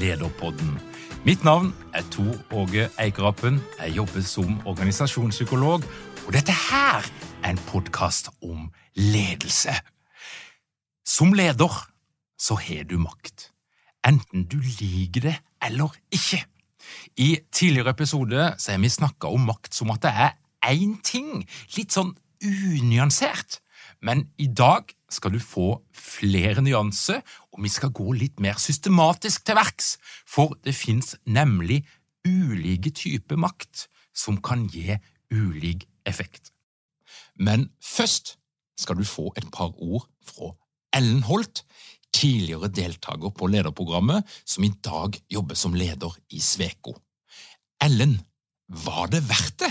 Lederpodden. Mitt navn er Tor Åge Eikerapen. Jeg jobber som organisasjonspsykolog, og dette her er en podkast om ledelse. Som leder så har du makt, enten du liker det eller ikke. I tidligere episode så har vi snakka om makt som at det er én ting, litt sånn unyansert. Men i dag skal du få flere nyanser, og vi skal gå litt mer systematisk til verks, for det fins nemlig ulike typer makt som kan gi ulik effekt. Men først skal du få et par ord fra Ellen Holt, tidligere deltaker på lederprogrammet, som i dag jobber som leder i Sveko. Ellen, var det verdt det?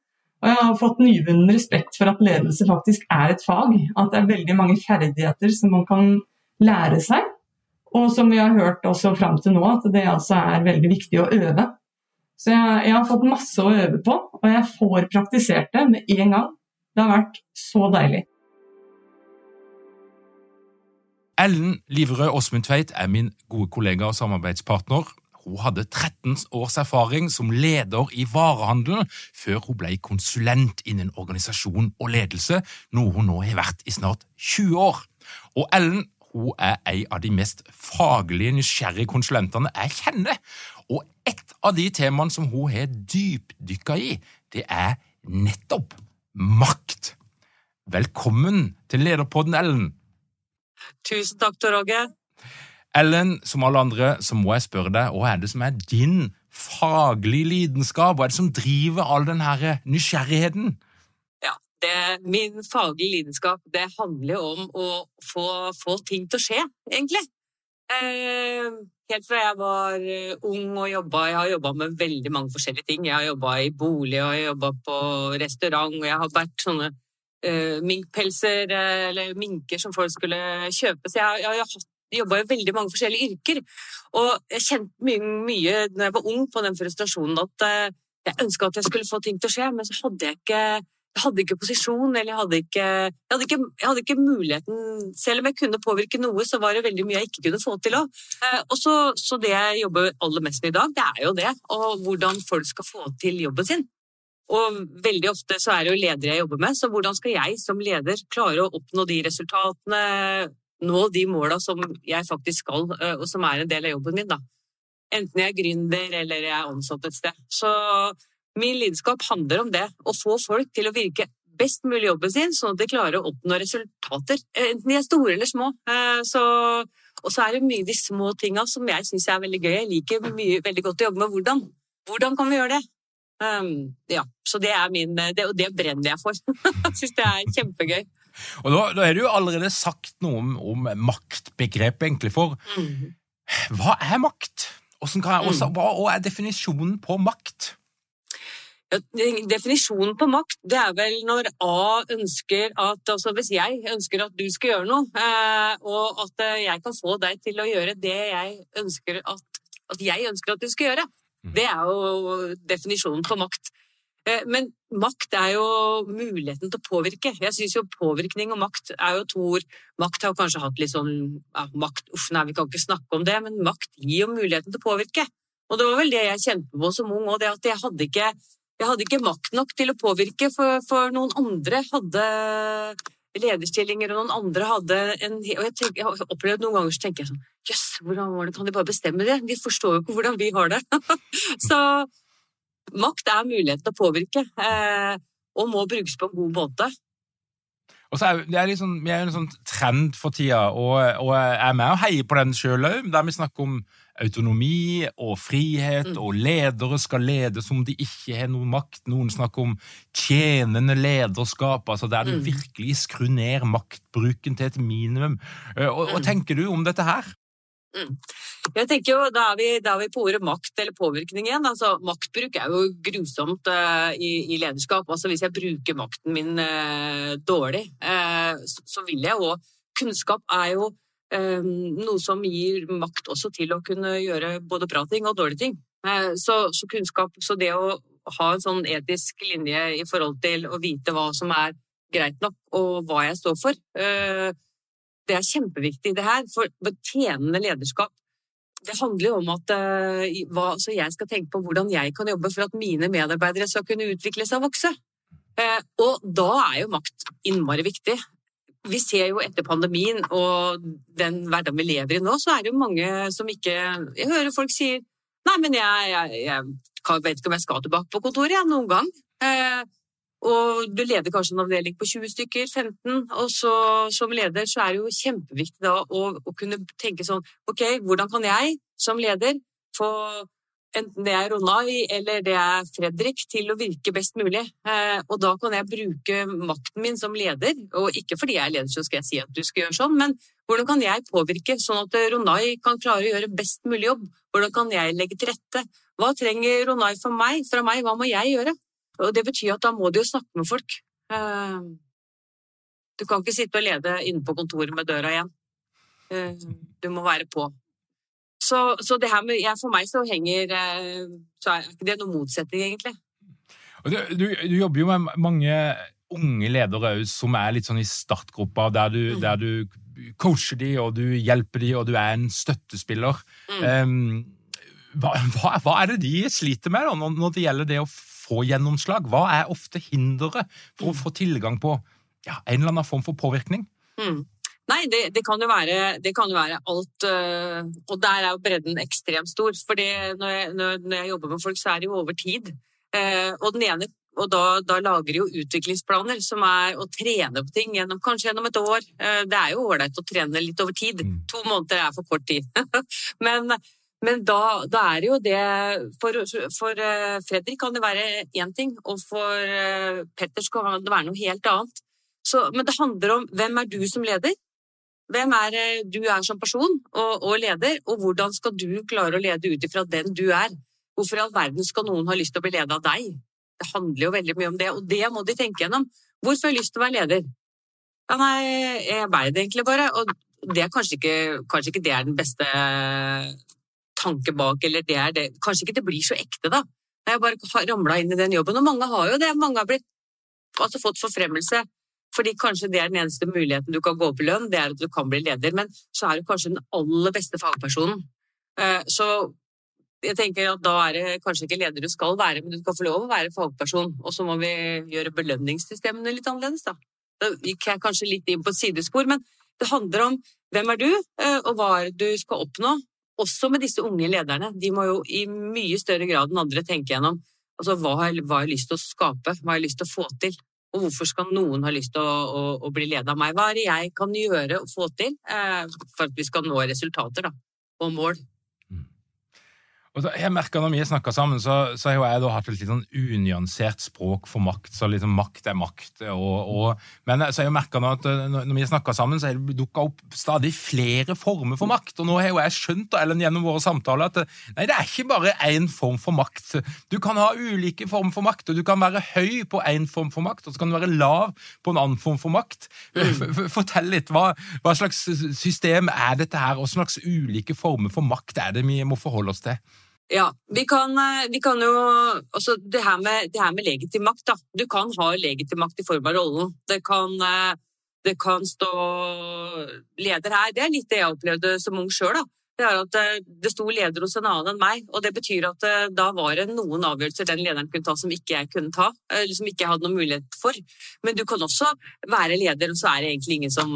Og jeg har fått nyvunnen respekt for at ledelse faktisk er et fag. At det er veldig mange ferdigheter som man kan lære seg. Og som vi har hørt også fram til nå, at det altså er veldig viktig å øve. Så jeg, jeg, har fått masse å øve på, og jeg får praktisert det med en gang. Det har vært så deilig. Ellen Liverød Åsmund Tveit er min gode kollega og samarbeidspartner. Hun hadde 13 års erfaring som leder i varehandelen før hun ble konsulent innen organisasjon og ledelse, noe hun nå har vært i snart 20 år. Og Ellen hun er en av de mest faglige, nysgjerrige konsulentene jeg kjenner. Og et av de temaene som hun har dypdykka i, det er nettopp makt. Velkommen til Lederpodden, Ellen. Tusen takk, Tor Åge. Ellen, som alle andre, så må jeg spørre deg, hva er det som er din faglige lidenskap? Hva er det som driver all den her nysgjerrigheten? Ja, det, Min faglige lidenskap det handler om å få, få, ting til å skje, egentlig. Eh, helt fra jeg var eh, ung og jobba Jeg har jobba med veldig mange forskjellige ting. Jeg har jobba i bolig, og jeg har jobba på restaurant, og jeg har vært sånne eh, minkpelser eh, eller minker som folk skulle kjøpe. Så jeg, jeg har hatt jobba i veldig mange forskjellige yrker. Og jeg kjente mye, mye når jeg var ung på den frustrasjonen at uh, jeg ønska at jeg skulle få ting til å skje, men så hadde jeg ikke, jeg hadde ikke posisjon, eller jeg hadde ikke, jeg hadde, ikke, jeg hadde ikke muligheten Selv om jeg kunne påvirke noe, så var det veldig mye jeg ikke kunne få til òg. Og så, så det jeg jobber aller mest med i dag, det er jo det. Og hvordan folk skal få til jobben sin. Og veldig ofte så er det jo ledere jeg jobber med, så hvordan skal jeg som leder klare å oppnå de resultatene, nå de måla som jeg faktisk skal, og som er en del av jobben min, da. Enten jeg er gründer eller jeg er ansatt et sted. Så min lidenskap handler om det. Å få folk til å virke best mulig jobben sin, sånn at de klarer å oppnå resultater. Enten de er store eller små. Så, og så er det mye de små tinga som jeg syns er veldig gøy. Jeg liker mye, veldig godt å jobbe med hvordan. Hvordan kan vi gjøre det? Um, ja, så det er min Og det brenner jeg for. jeg syns det er kjempegøy. Og da, da har du jo allerede sagt noe om, om maktbegrepet, egentlig. For mm. hva er makt? Jeg, også, mm. hva, hva er definisjonen på makt? Ja, definisjonen på makt det er vel når A ønsker at altså Hvis jeg ønsker at du skal gjøre noe, eh, og at eh, jeg kan få deg til å gjøre det jeg ønsker at, at jeg ønsker at du skal gjøre, mm. det er jo definisjonen på makt. Eh, men makt er jo muligheten til å påvirke. Jeg syns jo påvirkning og makt er jo to ord. Makt har kanskje hatt litt sånn ja, makt, Uff, nei, vi kan ikke snakke om det, men makt gir jo muligheten til å påvirke. Og det var vel det jeg kjente på som ung òg, det at jeg hadde ikke, jeg hadde ikke makt nok til å påvirke, for, for noen andre hadde lederstillinger, og noen andre hadde en Og jeg, tenker, jeg har opplevd noen ganger så tenker jeg sånn Jøss, yes, hvordan var det? kan de bare bestemme det? De forstår jo ikke hvordan vi har det. så Makt er mulighet til å påvirke, eh, og må brukes på en god måte. Og så er, det er liksom, Vi er jo en sånn trend for tida, og, og jeg er med og heier på den sjøl òg, der vi snakker om autonomi og frihet, mm. og ledere skal lede som de ikke har noen makt. Noen snakker om tjenende lederskap, altså der du mm. virkelig skrur ned maktbruken til et minimum. Eh, og, og, mm. tenker du om dette her? Mm. Jeg tenker jo, Da er, vi, da er vi på ordet makt eller påvirkning igjen. Altså, maktbruk er jo grusomt uh, i, i, lederskap. Altså, hvis jeg bruker makten min uh, dårlig, uh, så, så, vil jeg òg Kunnskap er jo noe som gir makt også til å kunne gjøre både bra ting og dårlige ting. Så, så, kunnskap, så det å ha en sånn etisk linje i forhold til å vite hva som er greit nok, og hva jeg står for det er kjempeviktig, det her. For tjenende lederskap det handler jo om at uh, jeg skal tenke på hvordan jeg kan jobbe for at mine medarbeidere skal kunne utvikle seg og vokse. Uh, og da er jo makt innmari viktig. Vi ser jo etter pandemien og den hverdagen vi lever i nå, så er det jo mange som ikke Jeg hører folk sier Nei, men jeg, jeg, jeg vet ikke om jeg skal tilbake på kontoret jeg, noen gang. Uh, og du leder kanskje en avdeling på 20 stykker, 15, og så som leder så er det jo kjempeviktig da å, å kunne tenke sånn Ok, hvordan kan jeg som leder få enten det er Ronay eller det er Fredrik, til å virke best mulig. Eh, og da kan jeg bruke makten min som leder, og ikke fordi jeg er leder så skal jeg si at du skal gjøre sånn, men hvordan kan jeg påvirke sånn at Ronay kan klare å gjøre best mulig jobb? Hvordan kan jeg legge til rette? Hva trenger Ronay fra meg? Fra meg? Hva må jeg gjøre? Og det betyr at da må du jo snakke med folk. Eh, du kan ikke sitte og lede inne på kontoret med døra igjen. Eh, du må være på. Så, så det her med, ja, for meg så henger eh, Så er ikke det noen motsetning, egentlig. Du, du, du, jobber jo med mange unge ledere som er litt sånn i startgropa, der du, mm. der du coacher de, og du hjelper de, og du er en støttespiller. Mm. Um, hva, hva, hva, er det de sliter med da, når, når det gjelder det å få gjennomslag? Hva er ofte hinderet for å få tilgang på ja, en eller annen form for påvirkning? Mm. Nei, det, det, kan være, det, kan jo være, alt øh, Og der er jo bredden ekstremt stor. For når jeg, når, jeg jobber med folk, så er det jo over tid. Eh, og den ene og da, da, lager de jo utviklingsplaner som er å trene på ting gjennom, kanskje gjennom et år. Eh, det er jo ålreit å trene litt over tid. Mm. To måneder er for kort tid. Men men da, da, er jo det For, for eh, Fredrik kan det være én ting, og for eh, Petter skal det være noe helt annet. Så, men det handler om hvem er du som leder? Hvem er du er som person og, og leder, og hvordan skal du klare å lede ut ifra den du er? Hvorfor i all verden skal noen ha lyst til å bli ledet av deg? Det handler jo veldig mye om det, og det må de tenke gjennom. Hvorfor har jeg lyst til å være leder? Ja, nei, jeg det egentlig bare. Og det er kanskje ikke, kanskje ikke det er den beste tanke bak, eller det er det Kanskje ikke det blir så ekte, da. Jeg har bare ramla inn i den jobben, og mange har jo det. Mange har blitt, altså fått forfremmelse fordi kanskje det er den eneste muligheten du kan gå opp i lønn, det er at du kan bli leder, men så er du kanskje den aller beste fagpersonen. Eh, så jeg tenker at da er det kanskje ikke leder du skal være, men du skal få lov å være fagperson. Og så må vi gjøre belønningssystemene litt annerledes, da. Da gikk jeg kanskje litt inn på et sidespor, men det handler om hvem er du, eh, og hva er det du skal oppnå. Også med disse unge lederne. De må jo i mye større grad enn andre tenke gjennom altså, hva har jeg lyst til å skape, hva har jeg lyst til å få til. Og hvorfor skal noen ha lyst til å, å, å bli ledet av meg? Hva er det jeg kan gjøre og få til eh, for at vi skal nå resultater da, og mål? Og så, jeg merker Når vi snakker sammen, så, så, har jeg hatt et litt sånn unyansert språk for makt. så liksom Makt er makt. Og, og, men så har jeg merka at eh, når vi snakker sammen, så har det dukka opp stadig flere former for makt. Og nå har jo jeg skjønt Ellen, gjennom våre samtaler at nei, det er ikke bare én form for makt. Du kan ha ulike former for makt, og du kan være høy på én form for makt, og så kan du være lav på en annen form for makt. Mm. Fortell litt. Hva, hva slags system er dette her, og slags ulike former for makt er det vi må forholde oss til? Ja, vi kan, eh, vi kan jo altså det her, med, det her med legitim makt, da. Du kan ha legitim makt i form av rollen. Det kan, eh, det kan stå leder her. Det er litt det jeg opplevde som ung sjøl. Det er at eh, det sto leder hos en annen enn meg, og det betyr at da var det noen avgjørelser den lederen kunne ta som ikke jeg kunne ta, eller som ikke jeg hadde noen mulighet for. Men du kan også være leder, og så er det egentlig ingen som,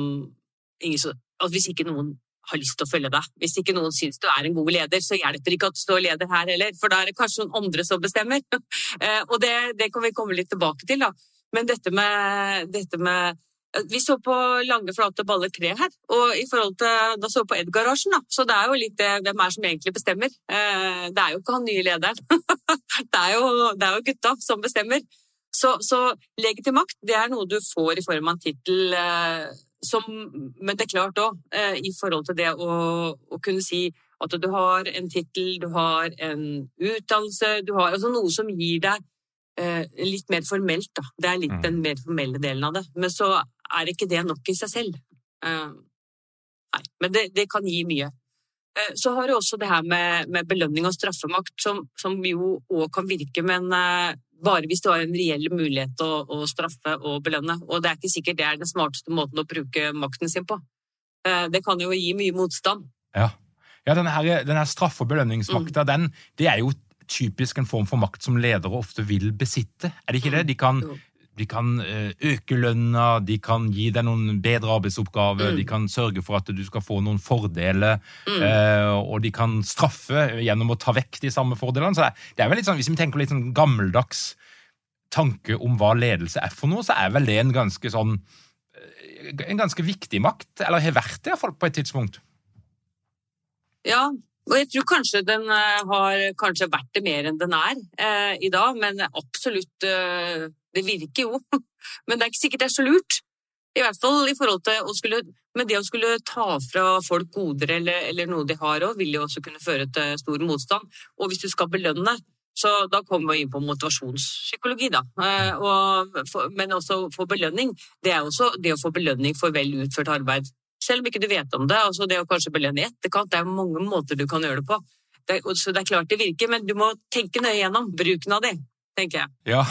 ingen som Hvis ikke noen har lyst til å følge deg. Hvis ikke noen syns du er en god leder, så hjelper det ikke at du står leder her heller, for da er det kanskje noen andre som bestemmer. Eh, og det, det, kan vi komme litt tilbake til, da. Men dette med, dette med vi så på lange, flate baller tre her, og i forhold til, da så vi på Edgarasjen. da. Så det er jo litt det hvem er som egentlig bestemmer. Eh, det er jo ikke han nye lederen. det, er jo, det er jo gutta som bestemmer. Så, så legitim makt det er noe du får i form av en tittel eh, som, men det er klart òg, eh, i forhold til det å, å, kunne si at du har en tittel, du har en utdannelse, du har altså noe som gir deg eh, litt mer formelt. Da. Det er litt mm. den mer formelle delen av det. Men så er ikke det nok i seg selv. Eh, nei, men det, det, kan gi mye. Eh, så har du også det her med, med belønning og straffemakt, som, som jo òg kan virke, men eh, bare hvis du har en reell mulighet til å, å, straffe og belønne. Og det er ikke sikkert det er den smarteste måten å bruke makten sin på. Eh, det kan jo gi mye motstand. Ja, ja denne, her, denne straff- og belønningsmakta, mm. den, det er jo typisk en form for makt som ledere ofte vil besitte. Er det ikke det? De kan, de kan eh, øke lønna, de kan gi deg noen bedre arbeidsoppgaver, mm. de kan sørge for at du skal få noen fordeler, mm. Eh, og de kan straffe gjennom å ta vekk de samme fordelene. Så det er vel litt sånn, Hvis vi tenker litt sånn gammeldags tanke om hva ledelse er for noe, så er vel det en ganske sånn eh, en ganske viktig makt, eller har vært det iallfall på et tidspunkt. Ja, og jeg tror kanskje den har kanskje vært det mer enn den er eh, i dag, men absolutt eh, det virker jo, men det er ikke sikkert det er så lurt. I hvert fall i forhold til å skulle Men det å skulle ta fra folk goder eller, eller noe de har òg, vil jo også kunne føre til stor motstand. Og hvis du skal belønne, så da kommer vi inn på motivasjonspsykologi, da. Eh, og, men også få belønning. Det er også det å få belønning for vel utført arbeid. Selv om ikke du vet om det. altså Det å kanskje belønne i etterkant. Det er mange måter du kan gjøre det på. Det, så det er klart det virker, men du må tenke nøye gjennom bruken av det, tenker jeg. Ja,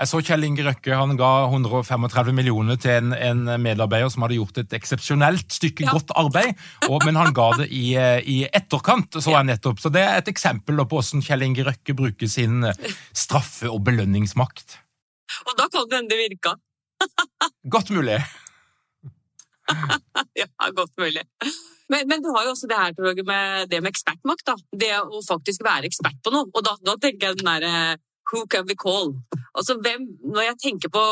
jeg så Kjell Inge Røkke han ga 135 millioner til en, en medarbeider som hadde gjort et eksepsjonelt stykke ja. godt arbeid, og, men han ga det i, i etterkant. så jeg nettopp. Så Det er et eksempel på hvordan Kjell Inge Røkke bruker sin straffe- og belønningsmakt. Og da kan det hende det virka. godt mulig. ja, godt mulig. Men, men, du har jo også det her med det med ekspertmakt. da. Det å faktisk være ekspert på noe. Og da, da tenker jeg den derre Who can we call? Altså, hvem, når jeg tenker på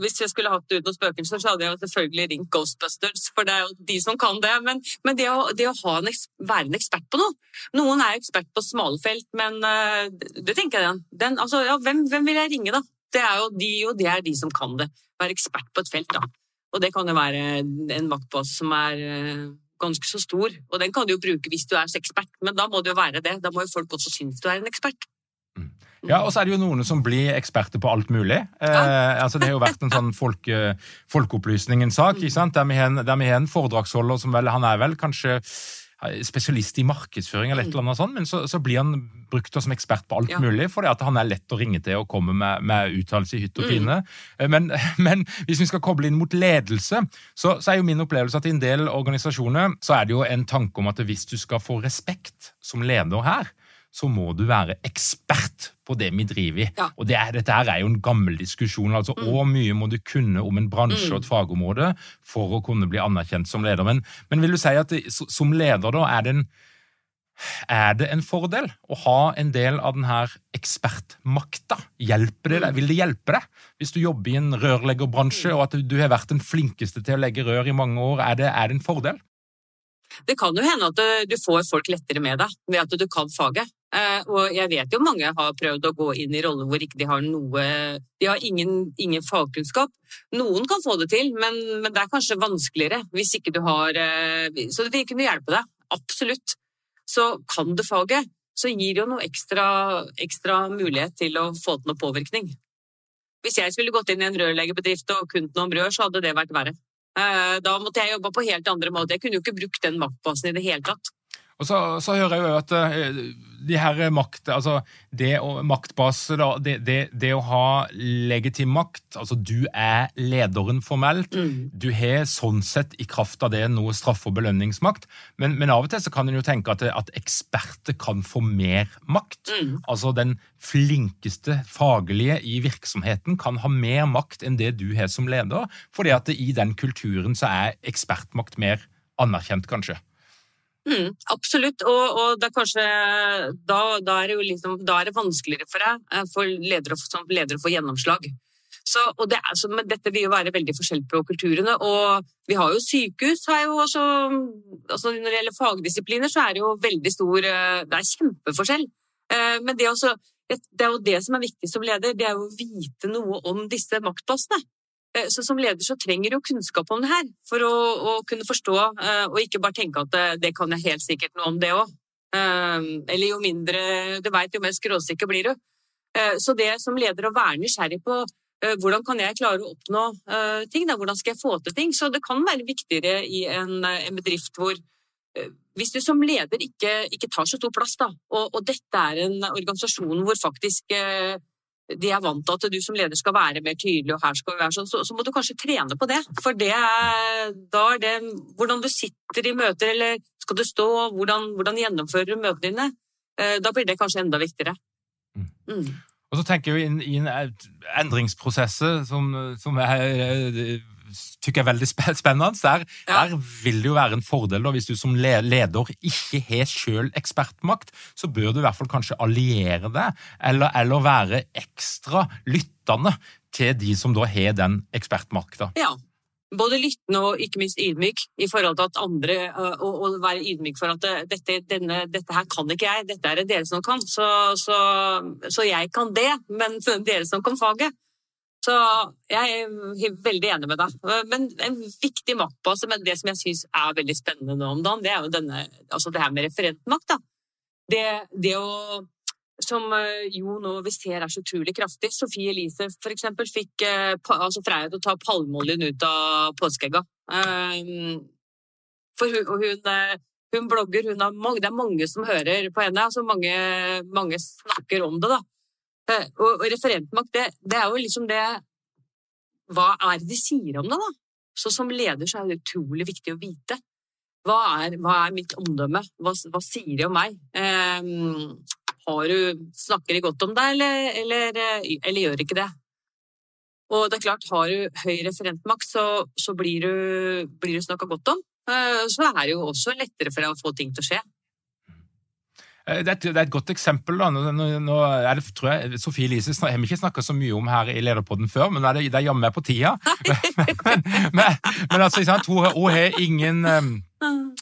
Hvis jeg skulle hatt ut noen spøkelser, så hadde jeg selvfølgelig ringt Ghostbusters, for det er jo de som kan det. Men, men det, å, det å en, være en ekspert på noe Noen er ekspert på smalfelt, men uh, det tenker jeg den. altså, ja, hvem, hvem, vil jeg ringe, da? Det er jo de, og det er de som kan det. Være ekspert på et felt, da. Og det kan jo være en maktbase som er uh, ganske så stor. Og den kan du jo bruke hvis du er ekspert, men da må det jo være det. Da må jo folk også synes du er en ekspert. Mm. Ja, og så er det jo noen som blir eksperter på alt mulig. Eh, altså Det har jo vært en sånn folke, folkeopplysningens sak, ikke sant? der vi har en foredragsholder som vel Han er vel kanskje spesialist i markedsføring, eller et eller annet sånt, men så, så blir han brukt som ekspert på alt Ja. mulig, fordi at han er lett å ringe til og komme med, med uttalelse i hytt og Mm. pine. Mm. Men, men hvis vi skal koble inn mot ledelse, så, så er jo min opplevelse at i en del organisasjoner så er det jo en tanke om at hvis du skal få respekt som leder her, så må du være ekspert på det vi driver i. Ja. Og det er, dette her er jo en gammel diskusjon. altså Hvor mye må du kunne om en bransje og et fagområde for å kunne bli anerkjent som leder? Men, men vil du si at det, som leder da, er det, en, er det en fordel å ha en del av denne ekspertmakta? Hjelper det deg? Vil det hjelpe deg hvis du jobber i en rørleggerbransje og at du har vært den flinkeste til å legge rør i mange år? Er det, er det en fordel? Det kan jo hende at du- du får folk lettere med deg ved at du kan faget. Eh, Og jeg vet jo mange har prøvd å gå inn i roller hvor ikke de har noe De har ingen, ingen fagkunnskap. Noen kan få det til, men, men det er kanskje vanskeligere hvis ikke du har eh, Så det vil kunne hjelpe deg. Absolutt. Så kan du faget, så gir det jo noe ekstra, ekstra mulighet til å få til noe påvirkning. Hvis jeg skulle gått inn i en rørleggerbedrift og kunnet noe om rør, så hadde det vært verre. Eh, Da måtte jeg jobba på helt andre måter. Jeg kunne jo ikke brukt den maktbasen i det hele tatt. Og så, så hører jeg jo at eh, de her makt, altså det å, maktbase, da, det, det, det å ha legitim makt, altså du er lederen formelt, Mm. du har sånn sett i kraft av det noe straff- og belønningsmakt, men, men av og til så kan en jo tenke at, at eksperter kan få mer makt. Mm. Altså den flinkeste faglige i virksomheten kan ha mer makt enn det du har som leder, fordi at i den kulturen så er ekspertmakt mer anerkjent, kanskje. Mm, absolutt, og, og det er kanskje da, da, er liksom, da er det vanskeligere for deg eh, for ledere, som leder å få gjennomslag. Så, det er, så, men dette vil jo være veldig forskjell på kulturene. Og vi har jo sykehus har jo også altså Når det gjelder fagdisipliner, så er det jo veldig stor eh, Det er kjempeforskjell. Eh, Men det, også, det er jo det som er viktig som leder, det er jo å vite noe om disse maktpostene. Eh, Så som leder så trenger du kunnskap om det her, for å, å kunne forstå, eh, og ikke bare tenke at det, det kan jeg helt sikkert noe om det òg. Eller jo mindre du veit, jo mer skråsikker blir du. Eh, Så det som leder å være nysgjerrig på eh, hvordan kan jeg klare å oppnå eh, ting, da? hvordan skal jeg få til ting? Så det kan være viktigere i en, eh, en bedrift hvor eh, hvis du som leder ikke, ikke tar så stor plass, da, og, og dette er en organisasjon hvor faktisk eh, de er vant til at du som leder skal være mer tydelig, og her skal vi være sånn, så, så må du kanskje trene på det. For det er, da er det hvordan du sitter i møter, eller skal du stå, hvordan, hvordan gjennomfører du møtene dine, eh, da blir det kanskje enda viktigere. Mm. Mm. Og så tenker vi inn i en endringsprosess som, som jeg tykker er veldig spennende. Der, Ja. der vil det jo være en fordel da, hvis du som leder ikke har selv ekspertmakt, så bør du i hvert fall kanskje alliere deg, eller, eller være ekstra lyttende til de som da har den ekspertmakta. Ja. Både lyttende og ikke minst ydmyk i forhold til at andre øh, Og, og være ydmyk for at øh, dette, denne, dette her kan ikke jeg, dette er det dere som kan. Så, så, så jeg kan det, men er dere som kan faget. Så jeg er veldig enig med deg. Men en viktig maktbase, men det som jeg syns er veldig spennende nå om dagen, det er jo denne, altså det her med referentmakt. da. Det, det å som eh, jo nå vi ser er så utrolig kraftig. Sofie Elise for eksempel fikk eh, altså Freia til å ta palmeoljen ut av påskeegga. Um, for hun, hun, eh, hun blogger, hun mange, det er mange som hører på henne. altså Mange, mange snakker om det. da. Eh, og, referentmakt, det, det er jo liksom det Hva er det de sier om det, da? Så som leder så er det utrolig viktig å vite. Hva er, hva er mitt omdømme? Hva, hva sier de om meg? Um, har du, snakker de godt om deg, eller, eller, eh, eller gjør ikke det? Og det er klart, har du høy referentmakt, så, så blir du, blir du snakka godt om. Eh, Så er det jo også lettere for deg å få ting til å skje. Eh, Det er, et, det er et godt eksempel. da. Nå, nå, det, tror jeg, Sofie Elise snak- har vi ikke snakka så mye om her i Lederpodden før, men det, det er jammen meg på tida. men, men, men altså, sant? Hun, hun har ingen um,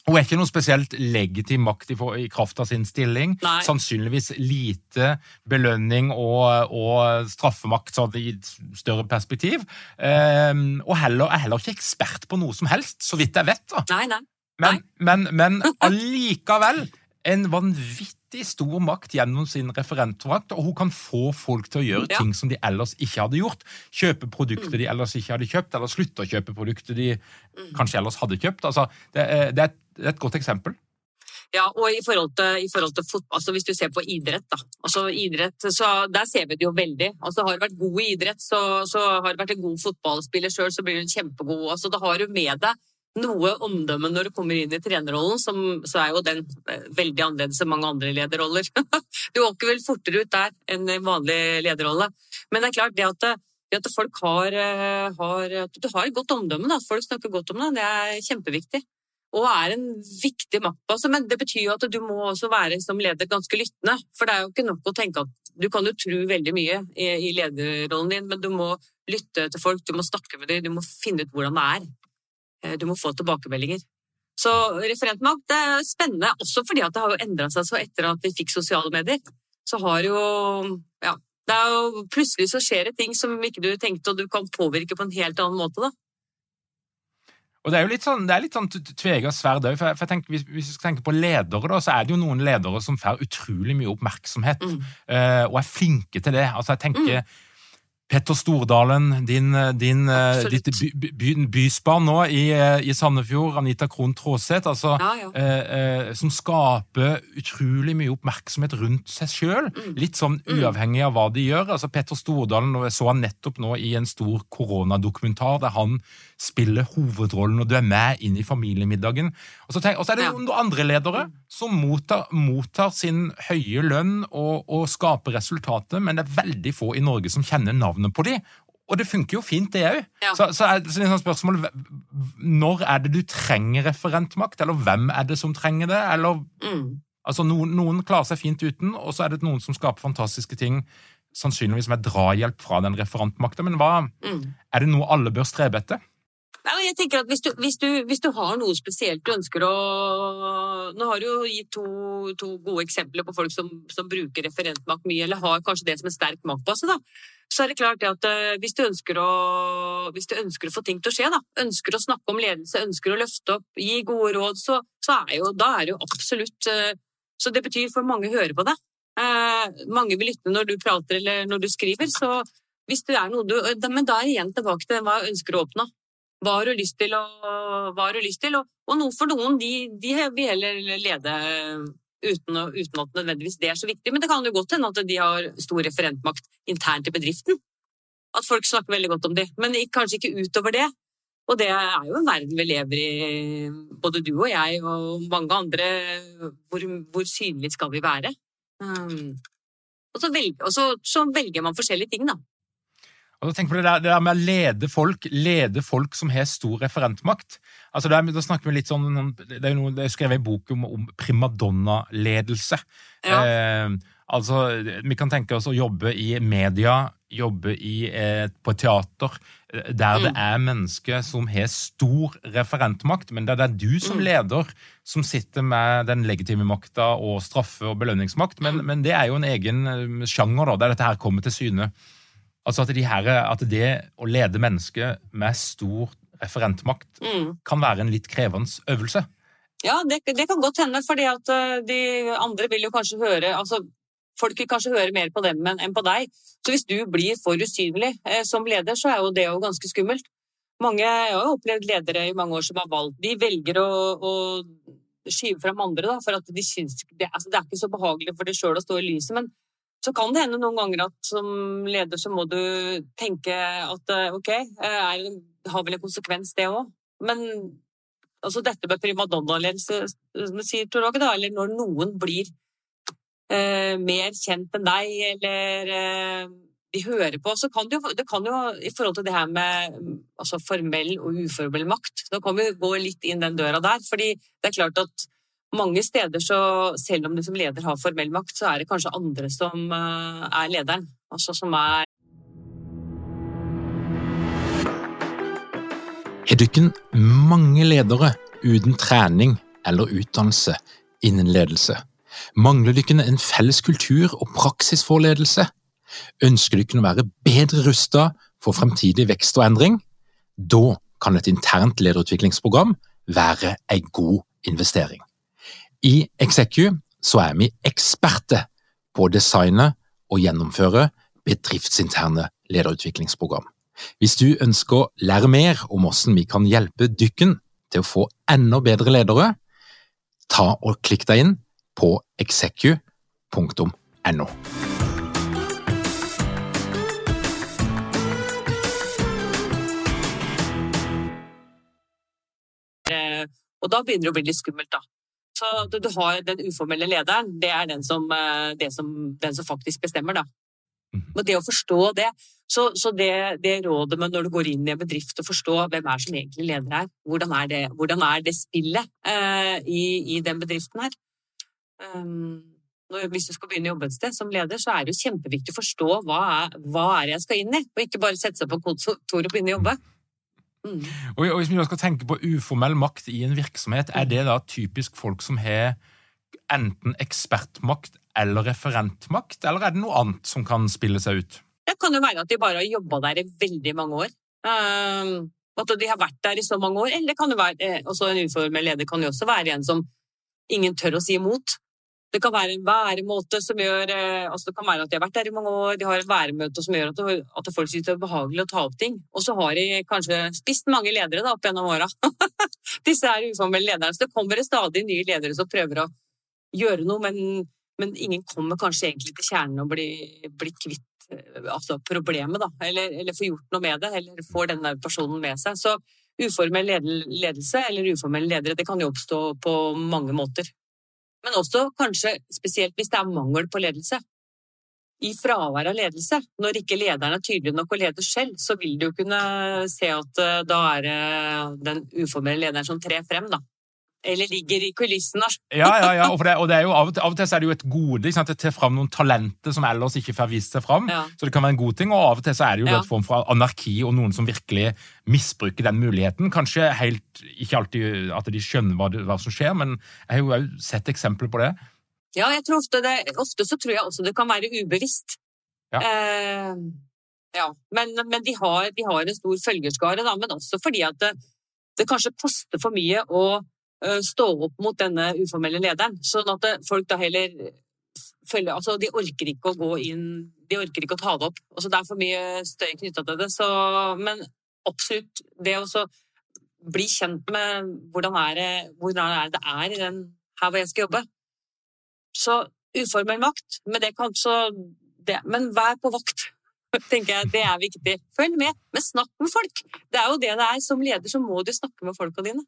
Hun er ikke noe spesielt legitim makt i, i kraft av sin stilling. Nei. Sannsynligvis lite belønning og, og straffemakt sånn i et større perspektiv. Um, og heller, er heller ikke ekspert på noe som helst, så vidt jeg vet. da. Nei, nei. Men, men, men allikevel en vanvittig stor makt gjennom sin referentmakt, og hun kan få folk til å gjøre Ja. ting som de ellers ikke hadde gjort. Kjøpe produkter de ellers ikke hadde kjøpt, eller slutte å kjøpe produkter de kanskje ellers hadde kjøpt. Altså, det, er, det, er et, det er et godt eksempel. Ja, og i forhold til, i forhold til fotball, altså hvis du ser på idrett, da. Altså idrett, så Der ser vi det jo veldig. Altså Har du vært god i idrett, så, så har du vært en god fotballspiller sjøl, så blir du kjempegod. Altså Da har du med deg noe omdømme når du kommer inn i trenerrollen, som, så er jo den eh, veldig annerledes enn mange andre lederroller. du åker vel fortere ut der enn i vanlig lederrolle. Men det er klart, det at, det at folk har, eh, har, du har et godt omdømme, at folk snakker godt om deg, det er kjempeviktig og er en viktig maktbase. Men det betyr jo at du må også være som leder ganske lyttende. For det er jo ikke nok å tenke at du kan jo tro veldig mye i, i lederrollen din, men du må lytte til folk, du må snakke med dem, du må finne ut hvordan det er. Eh, du må få tilbakemeldinger. Så referentmakt er spennende, også fordi at det har jo endra seg så etter at vi fikk sosiale medier. Så har jo Ja. Det er jo, plutselig så skjer det ting som ikke du tenkte, og du kan påvirke på en helt annen måte, da. Og Det er jo litt sånn, det er litt sånn tvega sverd òg. For, for tenker, hvis, hvis, vi skal tenke på ledere, da, så er det jo noen ledere som får utrolig mye oppmerksomhet, mm. uh, og er flinke til det. Altså jeg tenker mm. Petter Stordalen, din, din, eh, ditt by, by, byspann nå i, eh, i, Sandefjord, Anita Krohn Traaseth, altså, ja, ja. eh, eh, som skaper utrolig mye oppmerksomhet rundt seg sjøl. Mm. Litt sånn mm. uavhengig av hva de gjør. Altså, Petter Stordalen og jeg så han nettopp nå i en stor koronadokumentar der han spiller hovedrollen, og du er med inn i familiemiddagen. Og så, tenk, og så er det noen andre ledere mm. som mottar, mottar sin høye lønn og, og skaper resultatet, men det er veldig få i Norge som kjenner navnet navnet på de, og det funker jo fint, det òg. Ja. Så, så, er, så sånn spørsmål Når er det du trenger referentmakt, eller hvem er det som trenger det? Eller, mm. altså, noen, noen, klarer seg fint uten, og så er det noen som skaper fantastiske ting, sannsynligvis med drahjelp fra den referentmakta. Men hva, mm. er det noe alle bør strebe etter? Jeg tenker at hvis du, hvis, du, hvis du, har noe spesielt du ønsker å Nå har du jo gitt to, to gode eksempler på folk som, som, bruker referentmakt mye, eller har kanskje det som en sterk maktbase. da. Så er det klart at uh, hvis, du å, hvis du ønsker å få ting til å skje, da, ønsker å snakke om ledelse, ønsker å løfte opp, gi gode råd, så, så er jo, da er det jo absolutt uh, Så det betyr for mange hører på deg. Uh, mange vil lytte når du prater eller når du skriver. så hvis det er noe du, Men da er igjen tilbake til hva jeg ønsker å oppnå. Hva har du lyst til? Og, hva har du lyst til? Og, og noe for noen, de, de vil heller lede uten, uten, at nødvendigvis det er så viktig. Men det kan jo godt hende at de har stor referentmakt internt i bedriften. At folk snakker veldig godt om det. Men kanskje ikke utover det. Og det er jo en verden vi lever i, både du og jeg og mange andre. Hvor, hvor synlig skal vi være? Um, og, så velger, og så, så velger man forskjellige ting, da. Og tenk på det der, det der, med å lede folk, lede folk som har stor referentmakt. Altså der, da snakker vi litt sånn, Det er jo noe, jeg skrev en bok om, om primadonna-ledelse. Ja. Eh, altså, Vi kan tenke oss å jobbe i media, jobbe i, eh, på teater, eh, der mm. det er mennesker som har stor referentmakt, men der det er du som mm. leder som sitter med den legitime makta og straffe- og belønningsmakt. Men, mm. men, det er jo en egen eh, sjanger, da, der dette her kommer til syne. Altså at, de her, at det å lede mennesker med stor referentmakt mm. kan være en litt krevende øvelse. Ja, det, det, kan godt hende, fordi at eh, de andre vil jo kanskje høre altså Folk vil kanskje høre mer på dem enn på deg. Så hvis du blir for usynlig eh, som leder, så er jo det jo ganske skummelt. Mange, jeg har jo opplevd ledere i mange år som har valgt De velger å, å skyve fram andre, da, for at de syns det, altså, det er ikke så behagelig for deg sjøl å stå i lyset. Men så kan det hende noen ganger at som leder så må du tenke at eh, ok, eh, er, har vel en konsekvens det òg. Men altså dette med primadonna-ledelse, sier, Tor da, eller når noen blir eh, mer kjent enn deg, eller eh, de hører på, så kan det, jo, det kan jo i forhold til det her med altså formell og uformell makt, da kan vi gå litt inn den døra der. fordi det er klart at mange steder, så selv om du som leder har formell makt, så er det kanskje andre som eh, er lederen. Altså som er Har dere mange ledere uten trening eller utdannelse innen ledelse? Mangler dere en felles kultur og praksis for ledelse? Ønsker dere å være bedre rusta for fremtidig vekst og endring? Da kan et internt lederutviklingsprogram være en god investering. I Execu så er vi eksperter på å designe og gjennomføre bedriftsinterne lederutviklingsprogram. Hvis du ønsker å lære mer om hvordan vi kan hjelpe dykken til å få enda bedre ledere, ta og klikk deg inn på execu.no. Eh, Og da begynner det å bli litt skummelt, da. Så du, du har den uformelle lederen, det er den som, eh, det som, den som faktisk bestemmer, da. Mhm. Men det å forstå det, så, så det, det rådet med når du går inn i en bedrift og forstå hvem er som egentlig leder her, hvordan er det, hvordan er det spillet eh, i, i den bedriften her? Um, når, hvis du skal begynne å jobbe et sted som leder, så er det jo kjempeviktig å forstå hva er, hva er jeg skal inn i, og ikke bare sette seg på kontoret og begynne å jobbe. Mm. Og, og Hvis vi skal tenke på uformell makt i en virksomhet, er det da typisk folk som har enten ekspertmakt eller referentmakt, eller er det noe annet som kan spille seg ut? Det kan jo være at de bare har jobba der i veldig mange år. Um, at de har vært der i så mange år. Eller det kan jo være, eh, også en uformell leder kan jo også være en som ingen tør å si imot. Det kan være en væremåte som gjør eh, altså Det kan være at de har vært der i mange år, de har et væremøte som gjør at, at folk synes det er behagelig å ta opp ting. Og så har de kanskje spist mange ledere da, opp gjennom åra. Disse er uformelle lederne. Så det kommer stadig nye ledere som prøver å gjøre noe, men, men ingen kommer kanskje egentlig til kjernen og blir, blir kvitt eh, altså problemet, da. Eller, eller får gjort noe med det, eller får denne personen med seg. Så uformell ledelse eller uformelle ledere, det kan jo oppstå på mange måter. Men også kanskje spesielt hvis det er mangel på ledelse. I fravær av ledelse, når ikke lederen er tydelig nok og leder selv, så vil du kunne se at eh, da er det den uformelle lederen som trer frem, da. Eller ligger i kulissen. Ja, ja, ja, og, det, og det er jo av og, til, av og til så er det jo et gode ikke sant? å ta fram noen talenter som ellers ikke får vist seg fram. Ja. Så det kan være en god ting, og av og til så er det jo Ja. en form for anarki og noen som virkelig misbruker den muligheten. Kanskje helt, ikke alltid at de skjønner hva, det, hva som skjer, men jeg har jo òg sett eksempler på det. Ja, jeg tror ofte, det, ofte så tror jeg også det kan være ubevisst. Ja. Eh, ja. Men, men de, har, de har en stor følgerskare, da, men også fordi at det, det kanskje koster for mye å eh, stå opp mot denne uformelle lederen. Sånn at folk da heller følger Altså, de orker ikke å gå inn De orker ikke å ta det opp. Altså, det er for mye støy knytta til det. Så, men absolutt, det å bli kjent med hvordan er det, hvordan er det er i den her hvor jeg skal jobbe. Så uformell makt, men det kan så det, Men vær på vakt, tenker jeg. Det er viktig. Følg med, men snakk med folk. Det er jo det det er. Som leder så må du snakke med folka dine.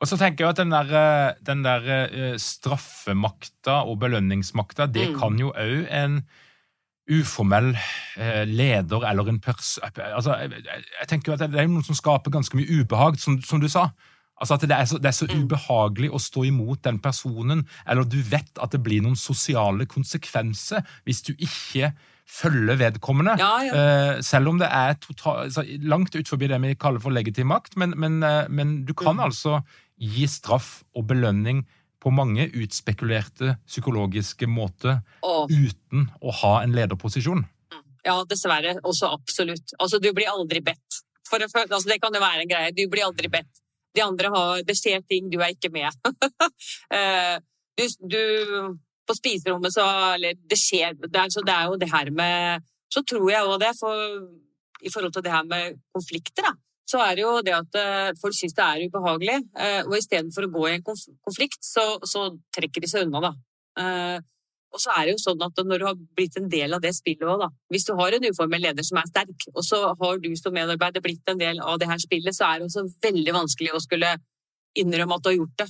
Og så tenker jeg at den der, eh, den der eh, straffemakta og belønningsmakta, det Mm. kan jo òg en uformell eh, leder eller en pers... Altså, jeg, tenker jo at det er noen som skaper ganske mye ubehag, som, som du sa. Altså at det er, så, det er så Mm. ubehagelig å stå imot den personen, eller du vet at det blir noen sosiale konsekvenser hvis du ikke følger vedkommende. Ja, ja. Selv om det er total, altså, langt ut forbi det vi kaller for legitim makt, men, men, men du kan Mm. altså gi straff og belønning på mange utspekulerte psykologiske måter Og uten å ha en lederposisjon. ja, dessverre. Også absolutt. Altså, du blir aldri bedt. For det, altså, det kan jo være en greie. Du blir aldri bedt. De andre har Det skjer ting, du er ikke med. Eh, du, du På spiserommet så Eller det skjer det er, Så det er jo det her med Så tror jeg òg det, for i forhold til det her med konflikter, da, så er det jo det at eh, folk syns det er ubehagelig. eh, Og istedenfor å gå i en konflikt, så, så trekker de seg unna, da. Eh, Og så er det jo sånn at når du har blitt en del av det spillet òg, da Hvis du har en uformell leder som er sterk, og så har du som medarbeider blitt en del av det her spillet, så er det også veldig vanskelig å skulle innrømme at du har gjort det.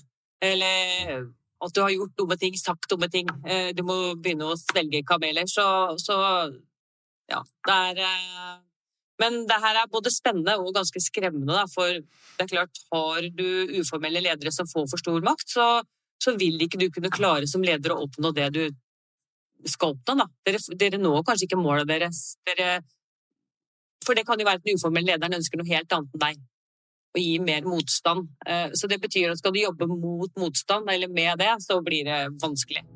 Eller at du har gjort dumme ting, sagt dumme ting. Du må begynne å svelge kameler. Så, så ja, det er Men det her er både spennende og ganske skremmende, da, for det er klart, har du uformelle ledere som får for stor makt, så, så vil ikke du kunne klare som leder å oppnå det du skal oppnå. Da. Dere, dere når kanskje ikke målet deres. Dere, for det kan jo være at den uformelle lederen ønsker noe helt annet enn deg. Og gi mer motstand. Eh, Så det betyr at skal du jobbe mot motstand, eller med det, så blir det vanskelig.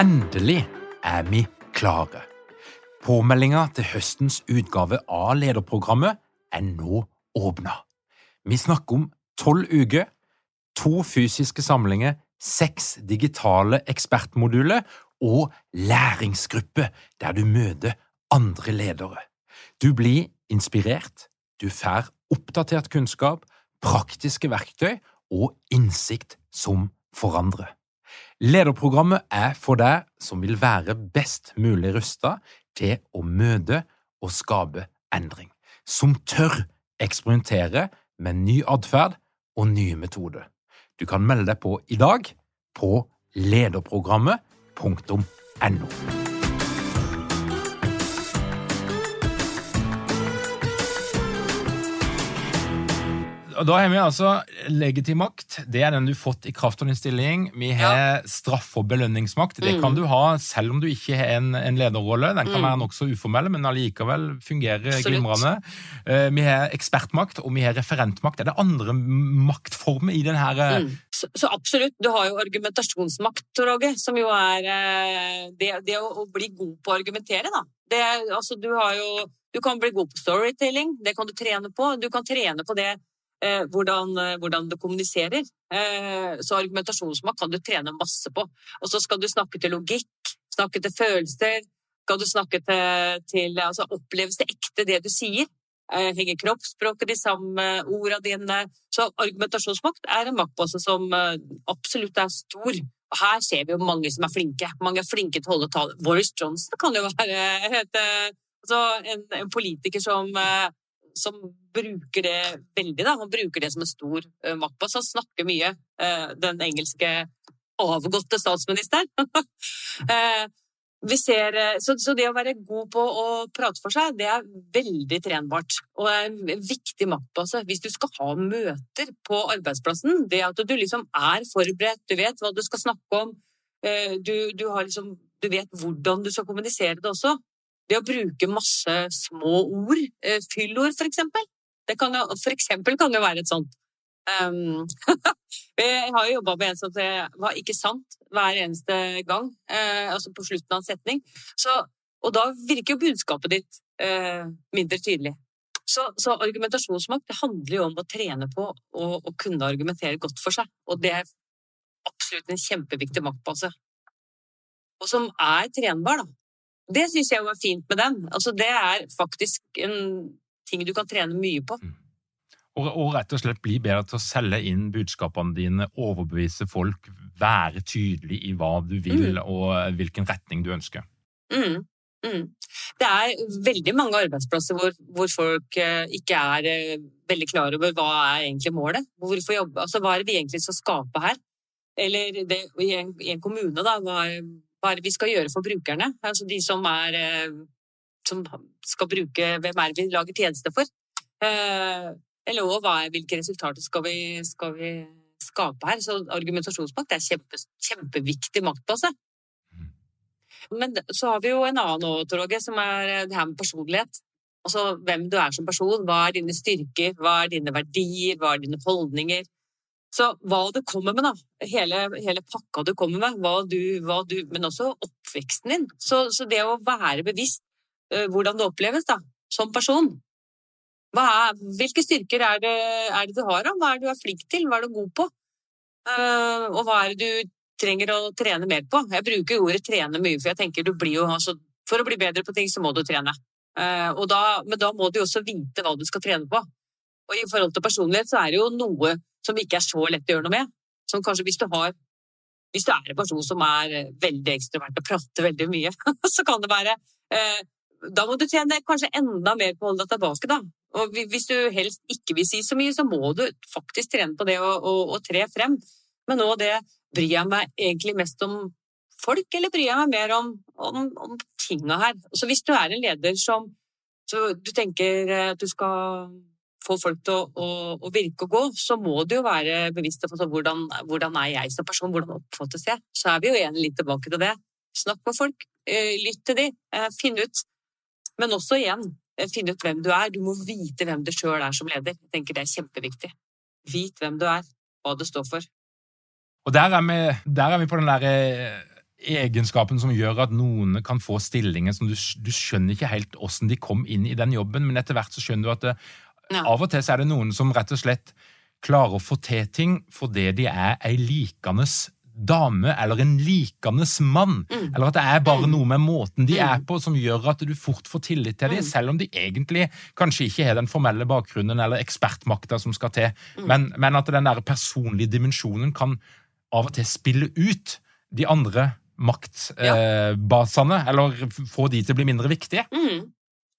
Endelig er vi klare. Påmeldinga til høstens utgave av lederprogrammet er nå åpna. Vi snakker om tolv uker, to fysiske samlinger, seks digitale ekspertmoduler og læringsgruppe der du møter andre ledere. Du blir inspirert, du får oppdatert kunnskap, praktiske verktøy og innsikt som forandrer. Lederprogrammet er for deg som vil være best mulig rusta til å møte og skape endring, som tør eksperimentere med ny atferd og nye metoder. Du kan melde deg på i dag på lederprogrammet.no. Og Da har vi altså legitim makt. Det er den du har fått i kraft av din stilling. Vi har straff- og belønningsmakt. Det kan du ha selv om du ikke har en, en lederrolle. Den kan være nokså uformell, men allikevel fungerer glimrende. Eh, Vi har ekspertmakt, og vi har referentmakt. Er det andre maktformer i den her eh, Mm. Så, så absolutt. Du har jo argumentasjonsmakt, Roger, som jo er eh, det, det å, å bli god på å argumentere, da. Det, altså, du har jo Du kan bli god på storytelling, det kan du trene på. Du kan trene på det hvordan, eh, hvordan du kommuniserer. Eh, så argumentasjonsmakt kan du trene masse på. Og så skal du snakke til logikk, snakke til følelser. Skal du snakke til, til altså, Oppleves det ekte, det du sier? Eh, henger kroppsspråket de samme orda dine? Så argumentasjonsmakt er en maktbase som eh, absolutt er stor. Og her ser vi jo mange som er flinke. Mange er flinke til å holde tale. Boris Johnson kan jo være et, eh, altså en, en politiker som, eh, som bruker det veldig. Da. Han bruker det som en stor uh, maktbase. Han snakker mye. uh, Den engelske avgåtte statsministeren. uh, vi ser, eh, så, så det å være god på å prate for seg, det er veldig trenbart. Og en viktig maktbase. Hvis du skal ha møter på arbeidsplassen, det at du liksom er forberedt, du vet hva du skal snakke om, eh, du, du, liksom, du vet hvordan du skal kommunisere det også. Det å bruke masse små ord, eh, fyllord eksempel, det kan for eksempel kan det være et sånt. Um, jeg har jo jobba med en som det var ikke sant hver eneste gang, eh, altså på slutten av en setning. Så, og da virker jo budskapet ditt eh, mindre tydelig. Så, så argumentasjonsmakt det handler jo om å trene på å kunne argumentere godt for seg. Og det er absolutt en kjempeviktig maktbase. Og som er trenbar, da. Det syns jeg er fint med den. Altså, det er faktisk en ting du kan trene mye på. Og, og rett og slett bli bedre til å selge inn budskapene dine, overbevise folk, være tydelig i hva du vil og hvilken retning du ønsker. Mm, mm. Det er veldig mange arbeidsplasser hvor, hvor folk eh, ikke er eh, veldig klar over hva er egentlig målet. Hvorfor jobbe, altså Hva er det vi egentlig skal skape her? Eller det, i, en, i en kommune, da, hva, er- hva er det vi skal gjøre for brukerne? Altså de som er eh, som skal bruke Hvem er det vi lager tjeneste for? Eh, eller òg hvilke resultater skal vi, skal vi skape her? Så argumentasjonsmakt er kjempe, kjempeviktig maktbase. Men så har vi jo en annen òg, Tor som er eh, det her med personlighet. Altså hvem du er som person. Hva er dine styrker? Hva er dine verdier? Hva er dine holdninger? Så hva du kommer med, da. Hele, hele pakka du kommer med. Hva du, hva du, men også oppveksten din. Så, så det å være bevisst uh, hvordan det oppleves da, som person. Er, hvilke styrker er det, er det du har? da? Hva er det du er flink til? Hva er du god på? Uh, og hva er det du trenger å trene mer på? Jeg bruker ordet trene mye, for jeg tenker du blir jo altså, For å bli bedre på ting, så må du trene. Uh, da, men da må du også vite hva du skal trene på. Og i forhold til personlighet så er det jo noe som ikke er så lett å gjøre noe med. Som kanskje hvis du har hvis du er en person som er eh, veldig ekstrovert og prater veldig mye, så kan det være eh, Da må du trene kanskje enda mer på å holde deg tilbake, da. Og hvis du helst ikke vil si så mye, så må du faktisk trene på det og, og, og tre frem. Men nå det bryr jeg meg egentlig mest om folk, eller bryr jeg meg mer om, om, om tinga her? Så hvis du er en leder som så du tenker eh, at du skal få folk til å, å, å virke og gå, så må du jo være bevisst på hvordan, hvordan er jeg som person, hvordan oppfattes jeg? Så er vi jo igjen litt tilbake til det. Snakk med folk, eh, lytt til de, eh, finn ut. Men også igjen, eh, finn ut hvem du er. Du må vite hvem du sjøl er som leder. Jeg tenker det er kjempeviktig. Vit hvem du er, hva det står for. Og der er vi, der er vi på den der eh, egenskapen som gjør at noen kan få stillinger som du, du skjønner ikke helt hvordan de kom inn i den jobben, men etter hvert så skjønner du at Ja. av og til så er det noen som rett og slett klarer å få til ting fordi de er ei likende dame eller en likende mann, Mm. eller at det er bare Mm. noe med måten de Mm. er på som gjør at du fort får tillit til dem, Mm. selv om de egentlig kanskje ikke har den formelle bakgrunnen eller ekspertmakta som skal til, Mm. men, men at den der personlige dimensjonen kan av og til spille ut de andre maktbasene, eller få de til å bli mindre viktige.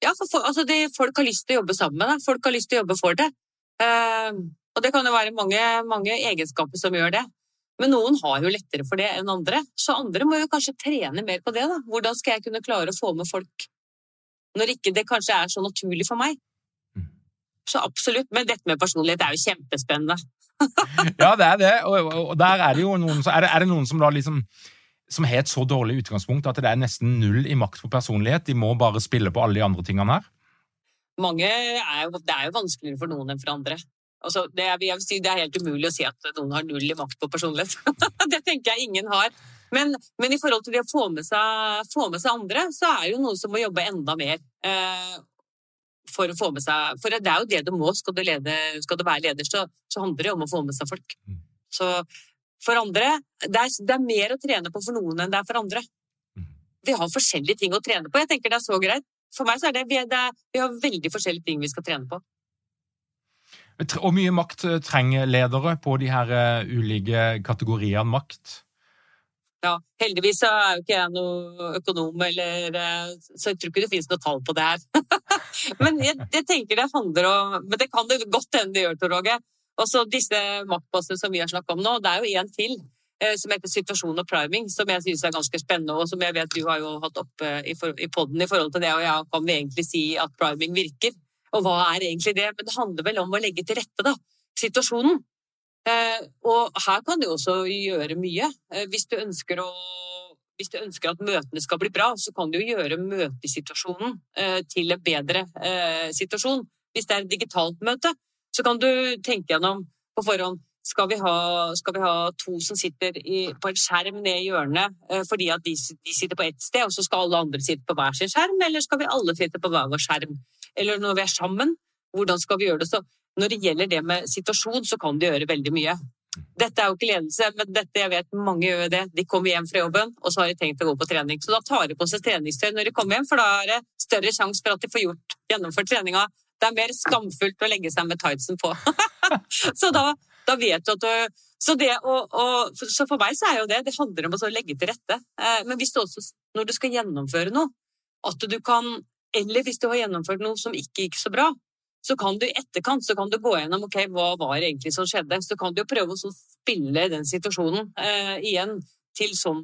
Ja, for, for altså det, folk har lyst til å jobbe sammen med deg. Folk har lyst til å jobbe for det. Eh, og det kan jo være mange, mange egenskaper som gjør det. Men noen har jo lettere for det enn andre. Så andre må jo kanskje trene mer på det. da. Hvordan skal jeg kunne klare å få med folk når ikke det kanskje er så naturlig for meg? Mm. Så absolutt. Men dette med personlighet er jo kjempespennende. Ja, det er det, og, og, og der er det jo noen, er det, er det noen som da liksom som har et så dårlig utgangspunkt at det er nesten null i makt på personlighet. De må bare spille på alle de andre tingene her. Mange er jo, det er jo vanskeligere for noen enn for andre. Altså, det, er, jeg vil si, det er helt umulig å si at noen har null i makt på personlighet. det tenker jeg ingen har. Men, men i forhold til det å få med, seg, få med seg andre, så er det jo noen som må jobbe enda mer. Eh, for å få med seg For det er jo det du må. Skal du, lede, skal du være leder, så, så handler det om å få med seg folk. Mm. Så for andre det er, det er mer å trene på for noen enn det er for andre. Mm. Vi har forskjellige ting å trene på. Jeg tenker det er så greit. For meg så er det, vi, er, det er, vi har veldig forskjellige ting vi skal trene på. Hvor mye makt eh, trenger ledere på de her eh, ulike kategoriene makt. Ja, heldigvis så er jo ikke jeg noe økonom, eller, eh, så jeg tror ikke det finnes noe tall på det her. men jeg, jeg tenker det handler om Men det kan det godt hende det gjør, Tor Åge. Også disse maktpassene som vi har snakket om nå, det er jo en til eh, som heter situasjon og priming, som jeg synes er ganske spennende, og som jeg vet du har jo hatt oppe i, for, i podden i forhold til det, og ja, kan vi egentlig si at priming virker? Og hva er egentlig det? Men det handler vel om å legge til rette, da. Situasjonen. Eh, og her kan du også gjøre mye. Eh, hvis, du ønsker å, hvis du ønsker at møtene skal bli bra, så kan du jo gjøre møtesituasjonen eh, til en bedre eh, situasjon. Hvis det er et digitalt møte, så kan du tenke gjennom på forhånd skal vi ha, skal vi ha to som sitter i, på en skjerm ned i hjørnet eh, fordi at de, de sitter på ett sted, og så skal alle andre sitte på hver sin skjerm, eller skal vi alle sitte på hver vår skjerm? Eller når vi er sammen, hvordan skal vi gjøre det? Så når det gjelder det med situasjon, så kan de gjøre veldig mye. Dette er jo ikke ledelse, men dette jeg vet mange gjør det. De kommer hjem fra jobben, og så har de tenkt å gå på trening. Så da tar de på seg treningstøy når de kommer hjem, for da er det større sjanse for at de får gjort, gjennomført treninga. Det er mer skamfullt å legge seg med tightsen på. så da, da vet du at du så, det, og, og, så for meg så er jo det Det handler om å legge til rette. Eh, men hvis du også, når du skal gjennomføre noe, at du kan Eller hvis du har gjennomført noe som ikke gikk så bra, så kan du i etterkant så kan du gå gjennom ok, hva var det egentlig som skjedde. Så kan du jo prøve å spille den situasjonen eh, igjen til sånn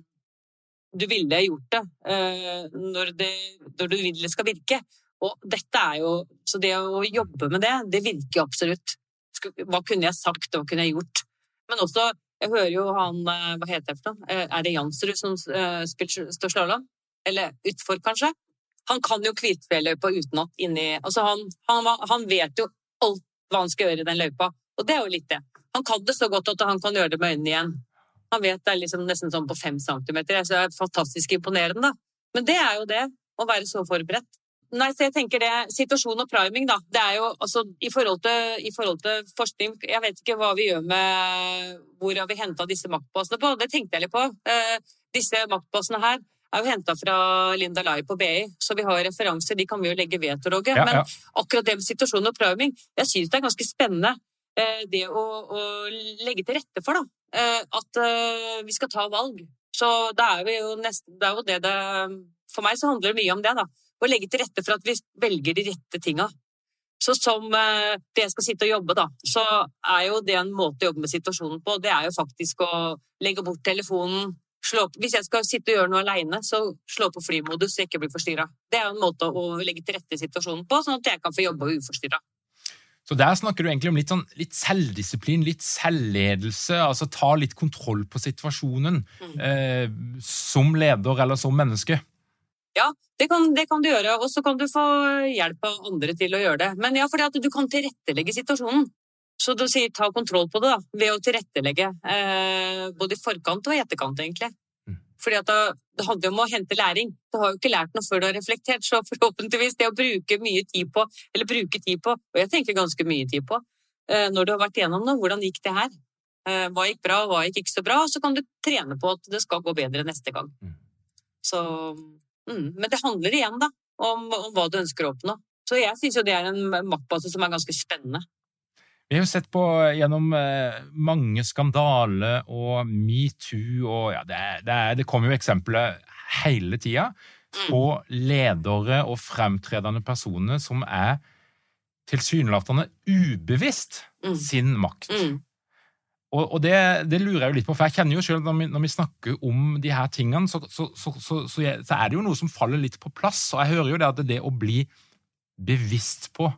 du ville gjort det, eh, når det når du vil det skal virke. Og dette er jo Så det å jobbe med det, det virker jo absolutt. Hva kunne jeg sagt, hva kunne jeg gjort? Men også, jeg hører jo han eh, Hva heter det for noe? Eh, Er det Jansrud som uh, står slalåm? Eller utfor, kanskje? Han kan jo Kvitfjelløypa utenat inni Altså, han, han, han vet jo alt hva han skal gjøre i den løypa. Og det er jo litt det. Han kan det så godt at han kan gjøre det med øynene igjen. Han vet det er liksom nesten sånn på fem centimeter. Så det er fantastisk imponerende, da. Men det er jo det, å være så forberedt. Nei, så jeg tenker det, Situasjon og priming, da. Det er jo altså i forhold, til, i forhold til forskning Jeg vet ikke hva vi gjør med Hvor har vi henta disse maktbasene på? Det tenkte jeg litt på. Eh, disse maktbasene her er jo henta fra Linda Lai på BI, så vi har referanser. De kan vi jo legge ved, Tor Åge. Ja, Men akkurat det med situasjon og priming, jeg syns det er ganske spennende. eh, Det å, å legge til rette for, da. eh, At eh, vi skal ta valg. Så da er vi jo nesten Det er jo det det For meg så handler det mye om det, da. Å legge til rette for at vi velger de rette tinga. Så som eh, det jeg skal sitte og jobbe, da, så er jo det en måte å jobbe med situasjonen på. Det er jo faktisk å legge bort telefonen. Slå opp. Hvis jeg skal sitte og gjøre noe aleine, så slå på flymodus så jeg ikke blir forstyrra. Det er jo en måte å legge til rette situasjonen på, sånn at jeg kan få jobbe uforstyrra. Så der snakker du egentlig om litt, sånn, litt selvdisiplin, litt selvledelse, altså ta litt kontroll på situasjonen Mm. eh, som leder eller som menneske. Ja, det kan, det kan du gjøre, og så kan du få hjelp av andre til å gjøre det. Men ja, fordi at du kan tilrettelegge situasjonen. Så du sier ta kontroll på det, da, ved å tilrettelegge. Eh, både i forkant og i etterkant, egentlig. Mm. Fordi at det, det handler om å hente læring. Du har jo ikke lært noe før du har reflektert, så forhåpentligvis det å bruke mye tid på, eller bruke tid på, og jeg tenker ganske mye tid på, eh, når du har vært igjennom noe, hvordan gikk det her? Eh, hva gikk bra, hva gikk ikke så bra? Så kan du trene på at det skal gå bedre neste gang. Mm. Så, mm, men det handler igjen da, om, om hva du ønsker å oppnå. Så jeg syns jo det er en maktbase som er ganske spennende. Vi har jo sett på gjennom eh, mange skandaler og metoo og ja, det, det, det kommer jo eksempler hele tida på ledere og fremtredende personer som er tilsynelatende ubevisst Mm. sin makt. Mm. Og, og det, det lurer jeg jo litt på, for jeg kjenner jo selv når vi, når vi snakker om de her tingene, så, så, så, jeg, så er det jo noe som faller litt på plass. Og jeg hører jo det at det å bli bevisst på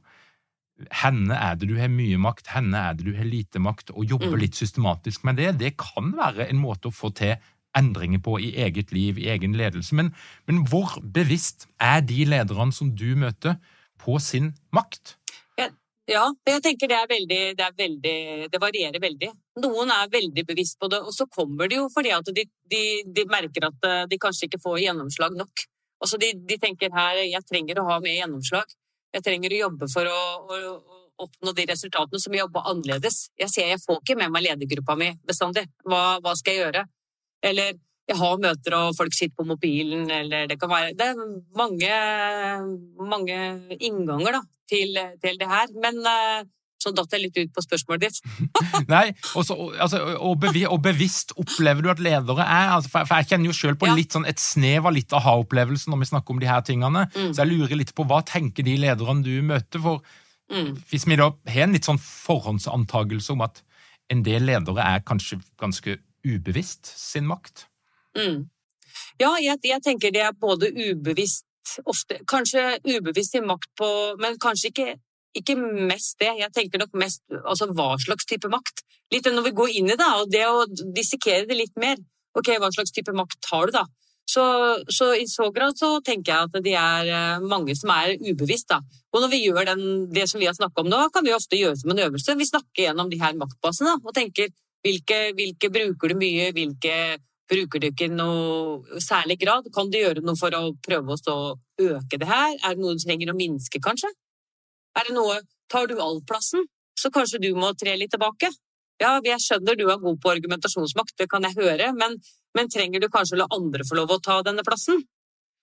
henne er det du har mye makt, henne er det du har lite makt, og jobbe Mm. litt systematisk med det, det kan være en måte å få til endringer på i eget liv, i egen ledelse. Men, men hvor bevisst er de lederne som du møter, på sin makt? Ja, jeg tenker det er veldig det, er veldig det varierer veldig. Noen er veldig bevisst på det, og så kommer det jo fordi at de, de, de merker at eh, de kanskje ikke får gjennomslag nok. Altså de, de tenker her jeg trenger å ha mer gjennomslag. Jeg trenger å jobbe for å, å, å oppnå de resultatene som jobber annerledes. Jeg ser jeg får ikke med meg ledergruppa mi bestandig. Hva, hva skal jeg gjøre? Eller jeg har møter og folk sitter på mobilen, eller det kan være Det er mange, mange innganger da, til, til det her. Men eh, så datt jeg litt ut på spørsmålet ditt. Nei, og, så, altså, og, bevi, og bevisst opplever du at ledere er altså, for, for jeg kjenner jo selv på Ja. litt sånn, et snev av litt aha-opplevelse når vi snakker om de her tingene. Mm. Så jeg lurer litt på hva tenker de lederne du møter? For Mm. hvis vi da har en litt sånn forhåndsantagelse om at en del ledere er kanskje ganske ubevisst sin makt. Mm. Ja, jeg, jeg tenker det er både ubevisst ofte, Kanskje ubevisst i makt på Men kanskje ikke, ikke mest det. Jeg tenker nok mest altså hva slags type makt. Litt når vi går inn i det, og det å dissekere det litt mer. Ok, hva slags type makt har du, da? Så, så i så grad så tenker jeg at det er eh, mange som er ubevisst, da. Og når vi gjør den, det som vi har snakka om nå, kan vi ofte gjøre som en øvelse. Vi snakker gjennom de her maktbasene og tenker hvilke, hvilke bruker du mye, hvilke bruker du ikke noe særlig grad? Kan du gjøre noe for å prøve å øke det her? Er det noe du trenger å minske, kanskje? Er det noe Tar du all plassen, så kanskje du må tre litt tilbake? Ja, jeg skjønner du er god på argumentasjonsmakt, det kan jeg høre, men, men trenger du kanskje å la andre få lov å ta denne plassen?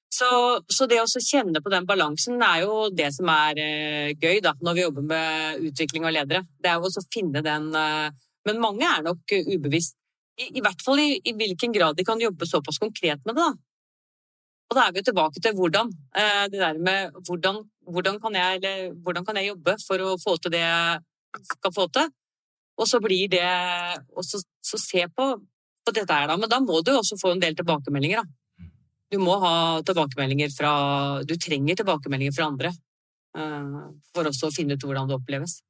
Så, så det å kjenne på den balansen er jo det som er eh, gøy da, når vi jobber med utvikling av ledere. Det er jo å finne den eh, Men mange er nok ubevisst. I, I hvert fall i, i hvilken grad de kan jobbe såpass konkret med det. da. Og da er vi tilbake til hvordan. Eh, det der med hvordan, hvordan, kan jeg, eller, hvordan kan jeg jobbe for å få til det jeg skal få til? Og så blir det Og så, så se på, på dette her, da. Men da må du også få en del tilbakemeldinger, da. Du må ha tilbakemeldinger fra Du trenger tilbakemeldinger fra andre eh, for også å finne ut hvordan det oppleves.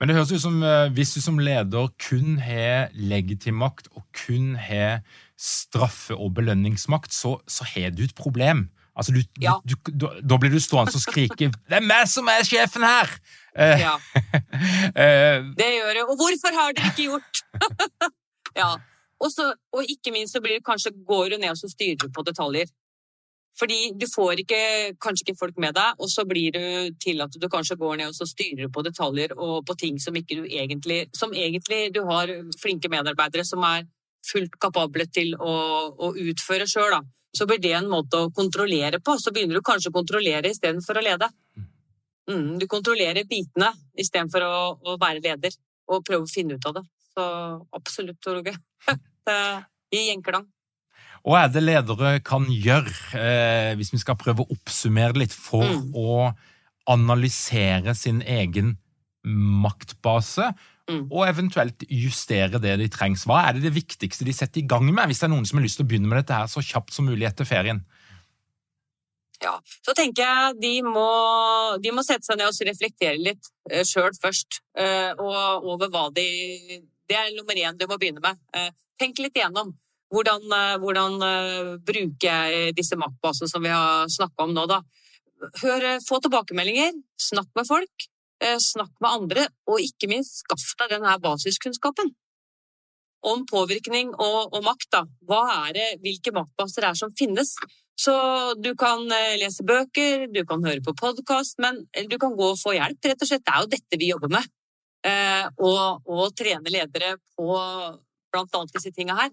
Men det høres ut som eh, hvis du som leder kun har legitim makt og kun har straffe- og belønningsmakt, så, så har du et problem. Altså, du, Ja. du, du, da- blir du stående og skrike 'Det er meg som er sjefen her!' Eh, Ja, eh, det gjør det. Og hvorfor har dere ikke gjort? ja. Også, og ikke minst så blir det kanskje går du ned og så styrer du på detaljer. Fordi du får ikke, kanskje ikke folk med deg, og så blir du til at du kanskje går ned og så styrer på detaljer og på ting som ikke du egentlig Som egentlig du har flinke medarbeidere som er fullt kapable til å, å utføre sjøl, da. Så blir det en måte å kontrollere på. Så begynner du kanskje å kontrollere istedenfor å lede. Mm, du kontrollerer bitene istedenfor å, å være leder og prøve å finne ut av det. Så absolutt, Tor Åge. Det gir gjenklang. Og er det ledere kan gjøre, eh, hvis vi skal prøve å oppsummere litt, for Mm. å analysere sin egen maktbase, Mm. og eventuelt justere det de trengs? Hva er det det viktigste de setter i gang med, hvis det er noen som har lyst til å begynne med dette her så kjapt som mulig etter ferien? Ja, så tenker jeg de må, de må sette seg ned og reflektere litt uh, sjøl først. eh, og over hva de Det er nummer én du må begynne med. Eh, tenk litt igjennom. Hvordan, eh, hvordan eh, bruker jeg disse maktbasene som vi har snakka om nå, da? Hør, eh, få tilbakemeldinger. Snakk med folk. snakk med andre. Og ikke minst, skaff deg denne basiskunnskapen. Om påvirkning og, og makt, da. Hva er det, hvilke maktbaser er som finnes? Så du kan lese bøker, du kan høre på podkast, men du kan gå og få hjelp, rett og slett. Det er jo dette vi jobber med. eh, og, og trene ledere på blant annet disse tinga her.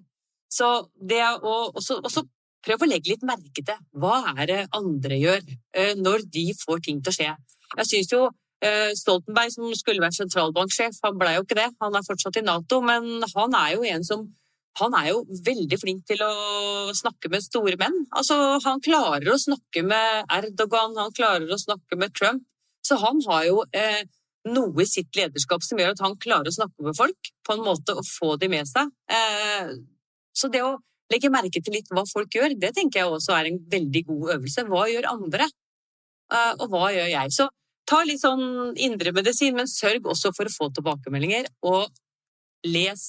Så det å også, også prøve å legge litt merke til hva er det andre gjør eh, når de får ting til å skje. Jeg syns jo eh, Stoltenberg, som skulle vært sentralbanksjef, han ble jo ikke det. Han er fortsatt i Nato, men han er jo en som han er jo veldig flink til å snakke med store menn. Altså, han klarer å snakke med Erdogan, han klarer å snakke med Trump. Så han har jo eh, noe i sitt lederskap som gjør at han klarer å snakke med folk på en måte og få dem med seg. Eh, så det å legge merke til litt hva folk gjør, det tenker jeg også er en veldig god øvelse. Hva gjør andre, eh, og hva gjør jeg? Så ta litt sånn indremedisin, men sørg også for å få tilbakemeldinger. Og les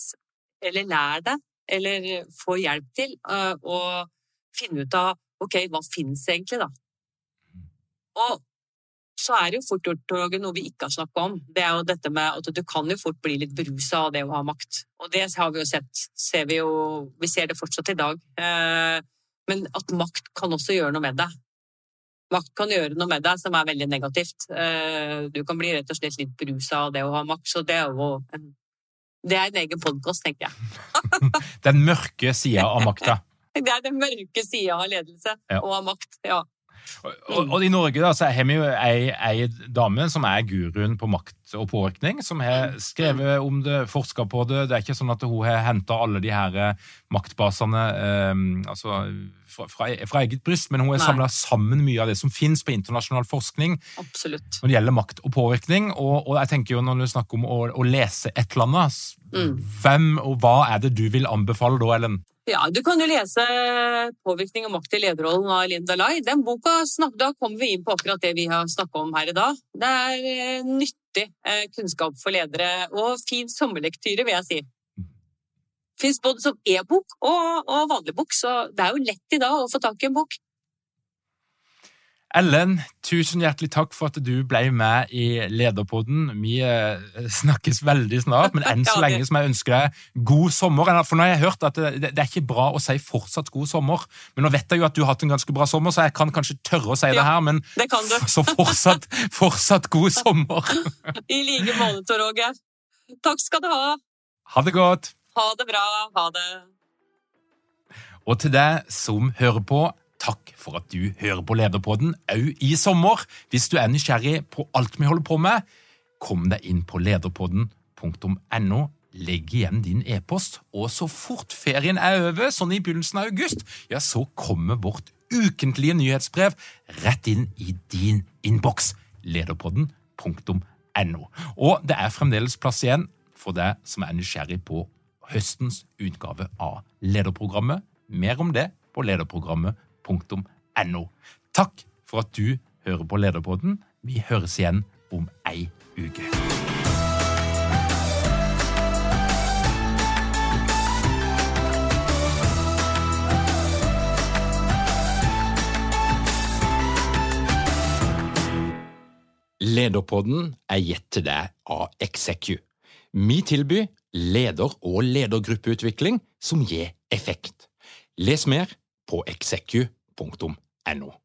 eller lær deg, eller få hjelp til eh, å finne ut av ok, hva finnes egentlig, da? Og så er det jo fort gjort noe vi ikke har snakka om. Det er jo dette med at du kan jo fort bli litt berusa av det å ha makt. Og det har vi jo sett. Ser vi, jo, vi ser det fortsatt i dag. Eh, men at makt kan også gjøre noe med deg. Makt kan gjøre noe med deg som er veldig negativt. Eh, du kan bli rett og slett litt berusa av det å ha makt, så det er jo en, det er en egen podkast, tenker jeg. den mørke sida av makta. Det er den mørke sida av ledelse ja. og av makt. ja. Og, og, I Norge da, så har vi jo ei, ei, dame som er guruen på makt og påvirkning, som har skrevet om det, forska på det. Det er ikke sånn at hun har henta alle de her eh, maktbasene eh, altså, fra, fra, fra, eget bryst, men hun har samla sammen mye av det som finnes på internasjonal forskning Absolutt. når det gjelder makt og påvirkning. Og, og jeg tenker jo når du snakker om å, å lese et eller annet, mm. hvem og hva er det du vil anbefale da, Ellen? Ja, Du kan jo lese 'Påvirkning og makt i lederrollen' av Linda Lai. Den boka, Da kommer vi inn på akkurat det vi har snakka om her i dag. Det er eh, nyttig eh, kunnskap for ledere, og fin sommerlektyre, vil jeg si. Fins både som e-bok og, og vanlig bok, så det er jo lett i dag å få tak i en bok. Ellen, tusen hjertelig takk for at du ble med i Lederpodden. Vi eh, snakkes veldig snart, men enn så lenge som jeg ønsker deg god sommer. For nå har jeg hørt at det, det er ikke bra å si fortsatt god sommer, men nå vet jeg jo at du har hatt en ganske bra sommer, så jeg kan kanskje tørre å si ja, det her, men det så fortsatt, fortsatt god sommer. I like måte, Åge. Takk skal du ha. Ha det godt. Ha det bra. Ha det. Og til deg som hører på, Takk for at du hører på Lederpodden òg i sommer. Hvis du er nysgjerrig på alt vi holder på med, kom deg inn på lederpodden.no. Legg igjen din e-post, og så fort ferien er over, sånn i begynnelsen av august, ja, så kommer vårt ukentlige nyhetsbrev rett inn i din innboks. Lederpodden.no. Og det er fremdeles plass igjen for deg som er nysgjerrig på høstens utgave av lederprogrammet. Mer om det på lederprogrammet lederpodden.no. Takk for at du hører på Lederpodden. Vi høres igjen om ei uke. Lederpodden er gitt til deg av Execu. Vi tilbyr leder- og ledergruppeutvikling som gir effekt. Les mer på execu.no.